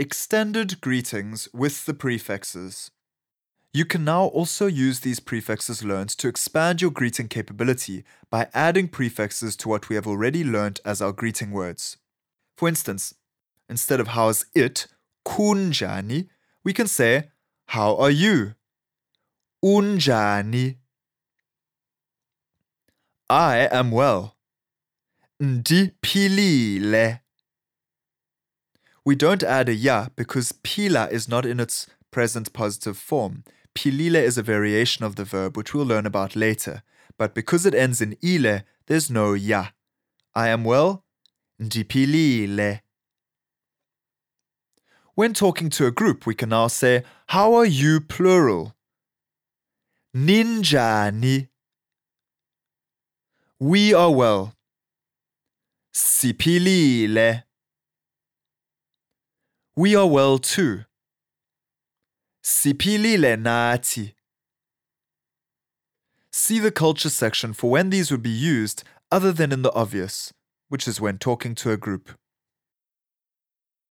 Extended greetings with the prefixes. You can now also use these prefixes learned to expand your greeting capability by adding prefixes to what we have already learned as our greeting words. For instance, instead of how's it, kunjani, we can say how are you? Unjani. I am well. Ndiphilile. We don't add a ya because phila is not in its present positive form. Philile is a variation of the verb which we'll learn about later, but because it ends in ile, there's no ya. I am well. Ndiphilile. When talking to a group, we can now say, How are you plural? Ninjani. We are well. Siphilile. We are well too. Siphilile nathi. See the culture section for when these would be used other than in the obvious, which is when talking to a group.